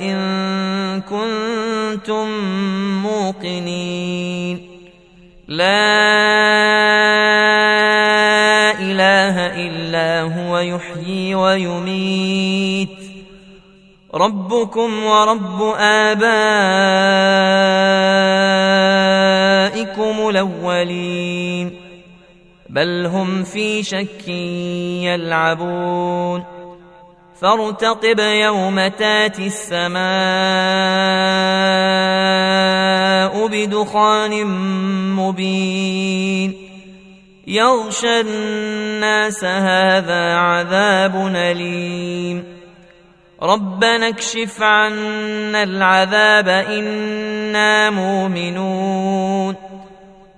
إن كنتم موقنين. لا إله إلا هو يحيي ويميت. ربكم ورب آبائكم الأولين. بل هم في شك يلعبون. فارتقب يوم تاتي السماء بدخان مبين. يغشى الناس هذا عذاب أليم. ربنا اكشف عنا العذاب إنا مؤمنون.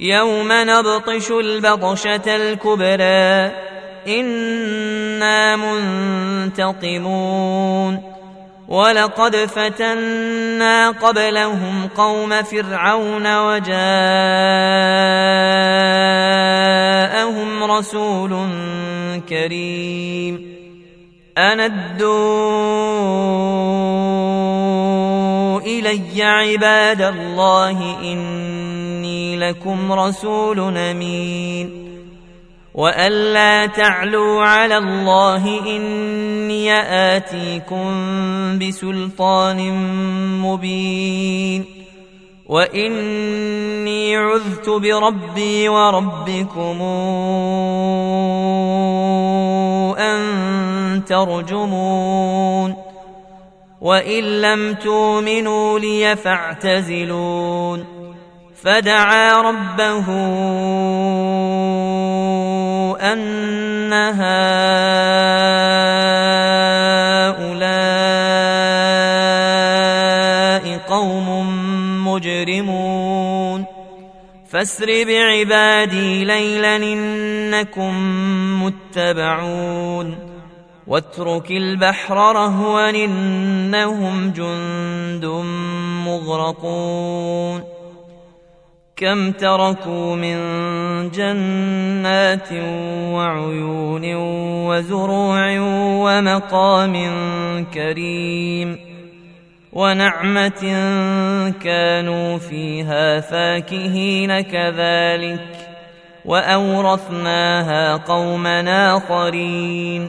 يوم نبطش البطشة الكبرى. إنا منتقمون. ولقد فتنا قبلهم قوم فرعون وجاءهم رسول كريم. أندوا إلي عباد الله لكم رسول أمين. وألا تعلوا على الله إني آتيكم بسلطان مبين. وإني عذت بربي وربكم أن ترجمون. وإن لم تؤمنوا لي فاعتزلون. فدعا ربه أن هؤلاء قوم مجرمون. فاسر بعبادي ليلا إنكم متبعون. واترك البحر رهوا إنهم جند مغرقون. كم تركوا من جنات وعيون وزروع ومقام كريم ونعمة كانوا فيها فاكهين كذلك وأورثناها قوما آخرين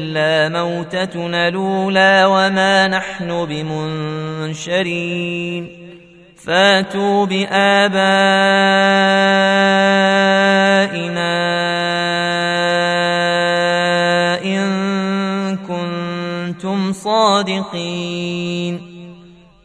إلا موتتنا الأولى وما نحن بمنشرين. فاتوا بآبائنا إن كنتم صادقين.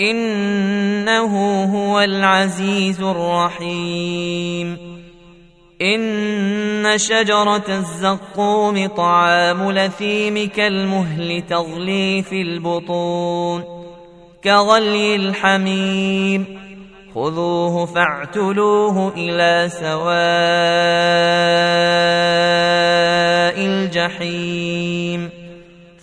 إنه هو العزيز الرحيم. إن شجرة الزقوم طعام لثيم كالمهل تغلي في البطون كغلي الحميم. خذوه فاعتلوه إلى سواء الجحيم.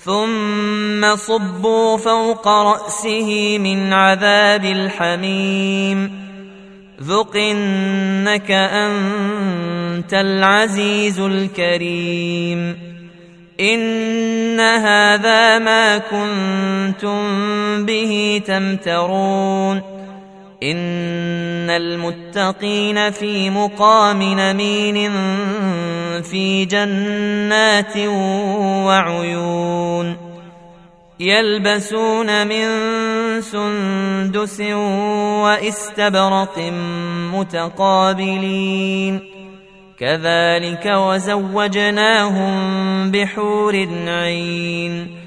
ثم صبوا فوق رأسه من عذاب الحميم. ذق إنك أنت العزيز الكريم. إن هذا ما كنتم به تمترون. ان المتقين في مقام نمين في جنات وعيون يلبسون من سندس واستبرق متقابلين كذلك وزوجناهم بحور عين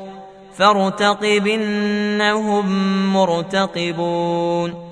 فارتقب إنهم مرتقبون